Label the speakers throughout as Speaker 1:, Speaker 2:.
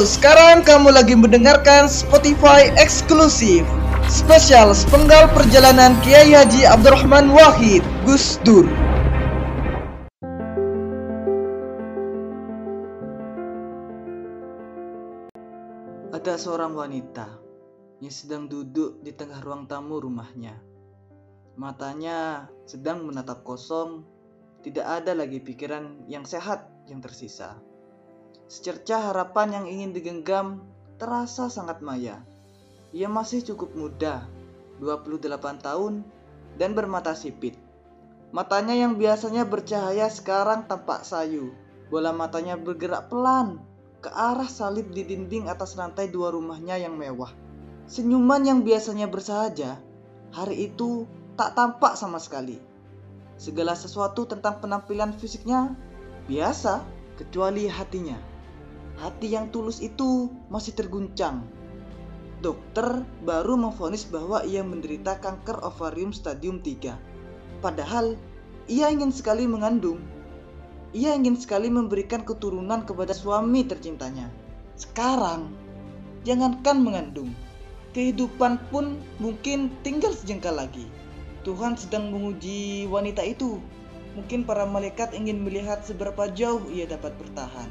Speaker 1: Sekarang kamu lagi mendengarkan Spotify eksklusif spesial sepenggal perjalanan Kiai Haji Abdurrahman Wahid Gus Dur.
Speaker 2: Ada seorang wanita yang sedang duduk di tengah ruang tamu rumahnya. Matanya sedang menatap kosong, tidak ada lagi pikiran yang sehat yang tersisa. Secerca harapan yang ingin digenggam terasa sangat maya. Ia masih cukup muda, 28 tahun, dan bermata sipit. Matanya yang biasanya bercahaya sekarang tampak sayu. Bola matanya bergerak pelan ke arah salib di dinding atas lantai dua rumahnya yang mewah. Senyuman yang biasanya bersahaja, hari itu tak tampak sama sekali. Segala sesuatu tentang penampilan fisiknya biasa, kecuali hatinya. Hati yang tulus itu masih terguncang. Dokter baru memvonis bahwa ia menderita kanker ovarium stadium 3. Padahal ia ingin sekali mengandung. Ia ingin sekali memberikan keturunan kepada suami tercintanya. Sekarang, jangankan mengandung, kehidupan pun mungkin tinggal sejengkal lagi. Tuhan sedang menguji wanita itu. Mungkin para malaikat ingin melihat seberapa jauh ia dapat bertahan.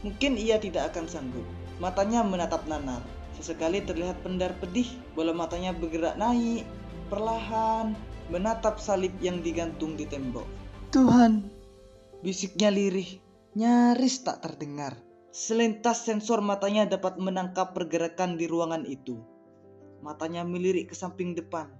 Speaker 2: Mungkin ia tidak akan sanggup. Matanya menatap nanar. Sesekali terlihat pendar pedih, bola matanya bergerak naik, perlahan, menatap salib yang digantung di tembok. Tuhan, bisiknya lirih, nyaris tak terdengar. Selintas sensor matanya dapat menangkap pergerakan di ruangan itu. Matanya melirik ke samping depan.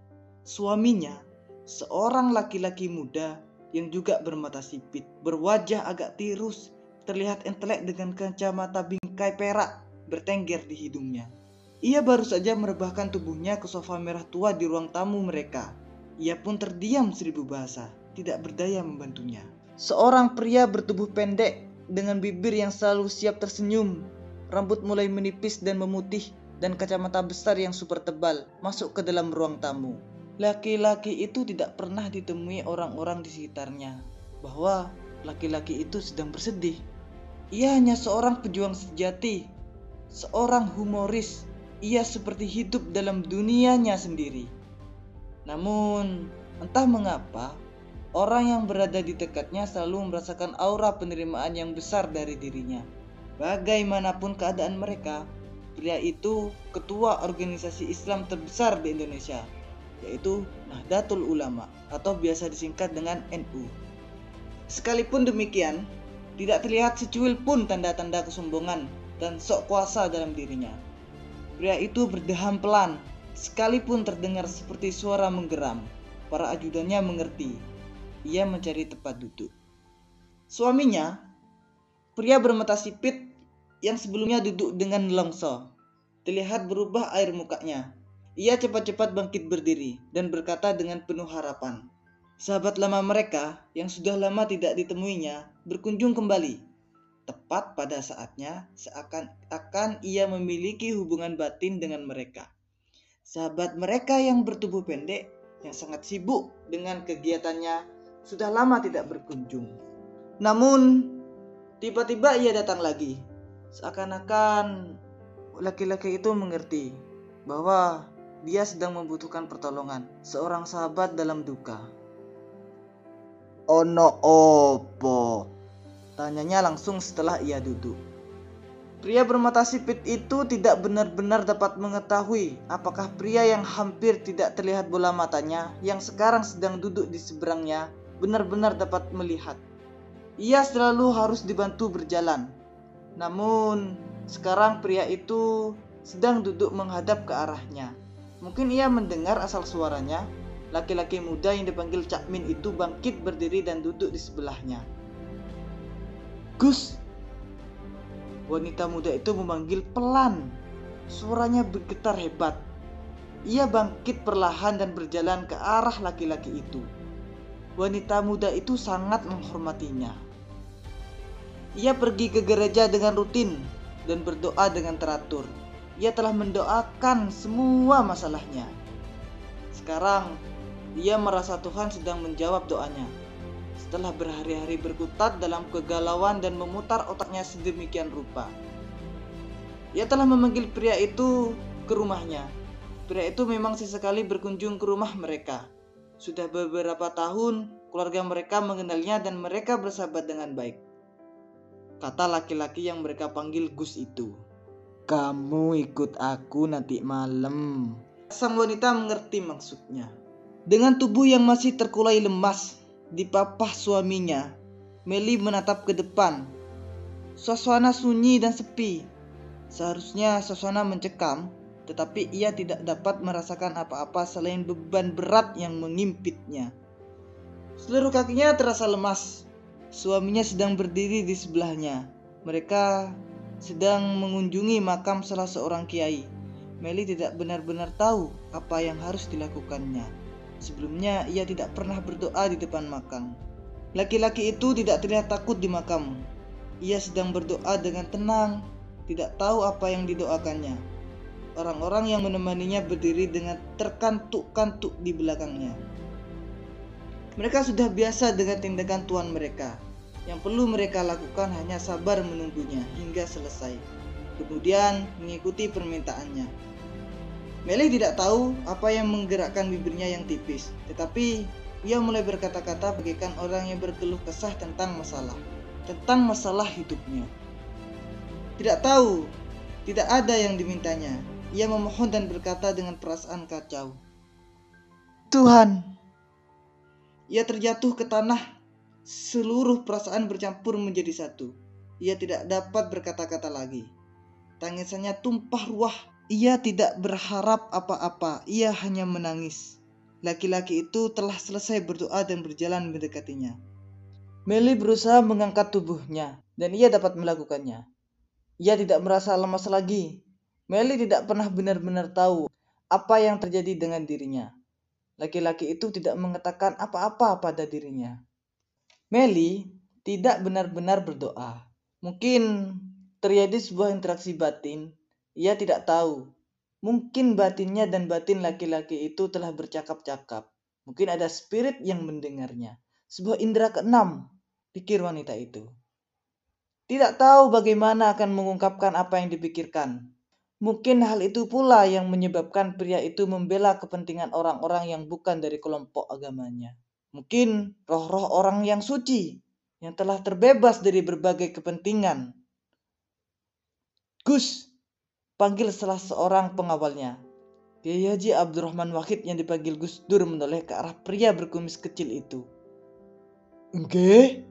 Speaker 2: Suaminya, seorang laki-laki muda yang juga bermata sipit, berwajah agak tirus, terlihat entelek dengan kacamata bingkai perak bertengger di hidungnya. Ia baru saja merebahkan tubuhnya ke sofa merah tua di ruang tamu mereka. Ia pun terdiam seribu bahasa, tidak berdaya membantunya. Seorang pria bertubuh pendek dengan bibir yang selalu siap tersenyum, rambut mulai menipis dan memutih, dan kacamata besar yang super tebal masuk ke dalam ruang tamu. Laki-laki itu tidak pernah ditemui orang-orang di sekitarnya, bahwa laki-laki itu sedang bersedih. Ia hanya seorang pejuang sejati, seorang humoris. Ia seperti hidup dalam dunianya sendiri. Namun, entah mengapa, orang yang berada di dekatnya selalu merasakan aura penerimaan yang besar dari dirinya. Bagaimanapun keadaan mereka, pria itu ketua organisasi Islam terbesar di Indonesia, yaitu Nahdlatul Ulama atau biasa disingkat dengan NU. Sekalipun demikian, tidak terlihat secuil pun tanda-tanda kesombongan dan sok kuasa dalam dirinya. Pria itu berdeham pelan, sekalipun terdengar seperti suara menggeram. Para ajudannya mengerti. Ia mencari tempat duduk. Suaminya, pria bermata sipit yang sebelumnya duduk dengan longso, terlihat berubah air mukanya. Ia cepat-cepat bangkit berdiri dan berkata dengan penuh harapan, Sahabat lama mereka yang sudah lama tidak ditemuinya berkunjung kembali. Tepat pada saatnya seakan-akan ia memiliki hubungan batin dengan mereka. Sahabat mereka yang bertubuh pendek yang sangat sibuk dengan kegiatannya sudah lama tidak berkunjung. Namun tiba-tiba ia datang lagi. Seakan-akan laki-laki itu mengerti bahwa dia sedang membutuhkan pertolongan seorang sahabat dalam duka. Ono opo? Tanyanya langsung setelah ia duduk. Pria bermata sipit itu tidak benar-benar dapat mengetahui apakah pria yang hampir tidak terlihat bola matanya yang sekarang sedang duduk di seberangnya benar-benar dapat melihat. Ia selalu harus dibantu berjalan. Namun, sekarang pria itu sedang duduk menghadap ke arahnya. Mungkin ia mendengar asal suaranya, Laki-laki muda yang dipanggil Cak Min itu bangkit berdiri dan duduk di sebelahnya. Gus! Wanita muda itu memanggil pelan. Suaranya bergetar hebat. Ia bangkit perlahan dan berjalan ke arah laki-laki itu. Wanita muda itu sangat menghormatinya. Ia pergi ke gereja dengan rutin dan berdoa dengan teratur. Ia telah mendoakan semua masalahnya. Sekarang dia merasa Tuhan sedang menjawab doanya. Setelah berhari-hari berkutat dalam kegalauan dan memutar otaknya sedemikian rupa. Ia telah memanggil pria itu ke rumahnya. Pria itu memang sesekali berkunjung ke rumah mereka. Sudah beberapa tahun keluarga mereka mengenalnya dan mereka bersahabat dengan baik. Kata laki-laki yang mereka panggil Gus itu. Kamu ikut aku nanti malam. Sang wanita mengerti maksudnya. Dengan tubuh yang masih terkulai lemas, dipapah suaminya, Meli menatap ke depan. Suasana sunyi dan sepi. Seharusnya suasana mencekam, tetapi ia tidak dapat merasakan apa-apa selain beban berat yang mengimpitnya. Seluruh kakinya terasa lemas. Suaminya sedang berdiri di sebelahnya. Mereka sedang mengunjungi makam salah seorang kiai. Meli tidak benar-benar tahu apa yang harus dilakukannya. Sebelumnya ia tidak pernah berdoa di depan makam. Laki-laki itu tidak terlihat takut di makam. Ia sedang berdoa dengan tenang, tidak tahu apa yang didoakannya. Orang-orang yang menemaninya berdiri dengan terkantuk-kantuk di belakangnya. Mereka sudah biasa dengan tindakan tuan mereka. Yang perlu mereka lakukan hanya sabar menunggunya hingga selesai. Kemudian mengikuti permintaannya. Meli tidak tahu apa yang menggerakkan bibirnya yang tipis, tetapi ia mulai berkata-kata bagaikan orang yang berkeluh kesah tentang masalah, tentang masalah hidupnya. Tidak tahu, tidak ada yang dimintanya, ia memohon dan berkata dengan perasaan kacau. Tuhan, ia terjatuh ke tanah. Seluruh perasaan bercampur menjadi satu. Ia tidak dapat berkata-kata lagi. Tangisannya tumpah ruah. Ia tidak berharap apa-apa. Ia hanya menangis. Laki-laki itu telah selesai berdoa dan berjalan mendekatinya. Meli berusaha mengangkat tubuhnya, dan ia dapat melakukannya. Ia tidak merasa lemas lagi, Meli tidak pernah benar-benar tahu apa yang terjadi dengan dirinya. Laki-laki itu tidak mengatakan apa-apa pada dirinya. Meli tidak benar-benar berdoa. Mungkin terjadi sebuah interaksi batin. Ia tidak tahu. Mungkin batinnya dan batin laki-laki itu telah bercakap-cakap. Mungkin ada spirit yang mendengarnya. Sebuah indera keenam, pikir wanita itu. Tidak tahu bagaimana akan mengungkapkan apa yang dipikirkan. Mungkin hal itu pula yang menyebabkan pria itu membela kepentingan orang-orang yang bukan dari kelompok agamanya. Mungkin roh-roh orang yang suci yang telah terbebas dari berbagai kepentingan. Gus, panggil salah seorang pengawalnya. Kiai Haji Abdurrahman Wahid yang dipanggil Gus Dur menoleh ke arah pria berkumis kecil itu. Oke,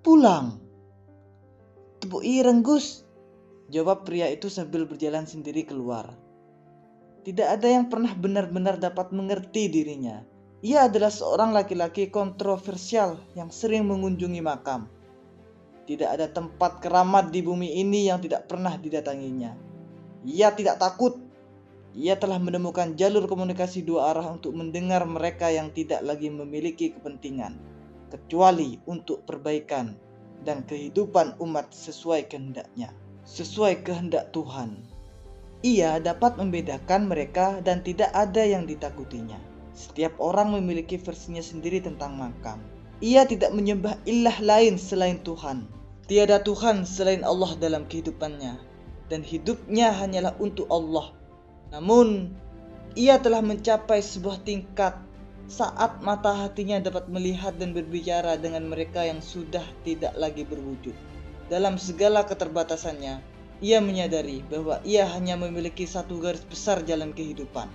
Speaker 2: pulang. Tepuk ireng Gus, Jawab pria itu sambil berjalan sendiri keluar. Tidak ada yang pernah benar-benar dapat mengerti dirinya. Ia adalah seorang laki-laki kontroversial yang sering mengunjungi makam. Tidak ada tempat keramat di bumi ini yang tidak pernah didatanginya. Ia tidak takut. Ia telah menemukan jalur komunikasi dua arah untuk mendengar mereka yang tidak lagi memiliki kepentingan, kecuali untuk perbaikan dan kehidupan umat sesuai kehendaknya sesuai kehendak Tuhan. Ia dapat membedakan mereka dan tidak ada yang ditakutinya. Setiap orang memiliki versinya sendiri tentang makam. Ia tidak menyembah ilah lain selain Tuhan. Tiada Tuhan selain Allah dalam kehidupannya. Dan hidupnya hanyalah untuk Allah. Namun, ia telah mencapai sebuah tingkat saat mata hatinya dapat melihat dan berbicara dengan mereka yang sudah tidak lagi berwujud. Dalam segala keterbatasannya, ia menyadari bahwa ia hanya memiliki satu garis besar jalan kehidupan.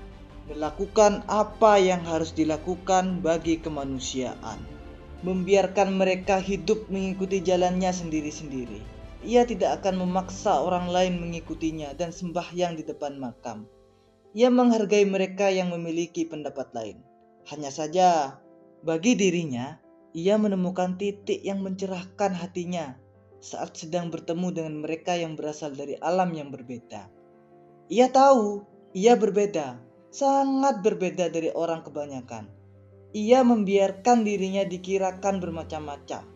Speaker 2: Melakukan apa yang harus dilakukan bagi kemanusiaan. Membiarkan mereka hidup mengikuti jalannya sendiri-sendiri. Ia tidak akan memaksa orang lain mengikutinya dan sembahyang di depan makam. Ia menghargai mereka yang memiliki pendapat lain. Hanya saja, bagi dirinya, ia menemukan titik yang mencerahkan hatinya saat sedang bertemu dengan mereka yang berasal dari alam yang berbeda. Ia tahu ia berbeda, sangat berbeda dari orang kebanyakan. Ia membiarkan dirinya dikirakan bermacam-macam.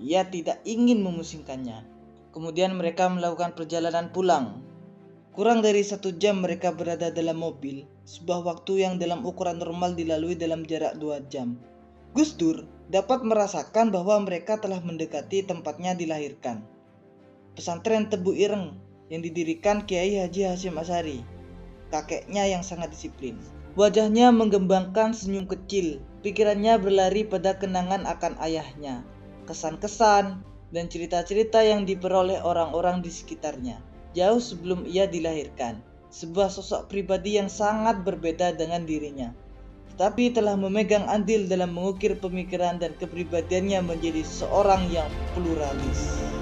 Speaker 2: Ia tidak ingin memusingkannya. Kemudian mereka melakukan perjalanan pulang. Kurang dari satu jam mereka berada dalam mobil, sebuah waktu yang dalam ukuran normal dilalui dalam jarak dua jam. Gus Dur dapat merasakan bahwa mereka telah mendekati tempatnya dilahirkan. Pesantren Tebu Ireng
Speaker 1: yang didirikan Kiai Haji Hashim Asyari, kakeknya yang sangat disiplin. Wajahnya menggembangkan senyum kecil, pikirannya berlari pada kenangan akan ayahnya, kesan-kesan, dan cerita-cerita yang diperoleh orang-orang di sekitarnya, jauh sebelum ia dilahirkan. Sebuah sosok pribadi yang sangat berbeda dengan dirinya, tetapi telah memegang andil dalam mengukir pemikiran dan kepribadiannya menjadi seorang yang pluralis.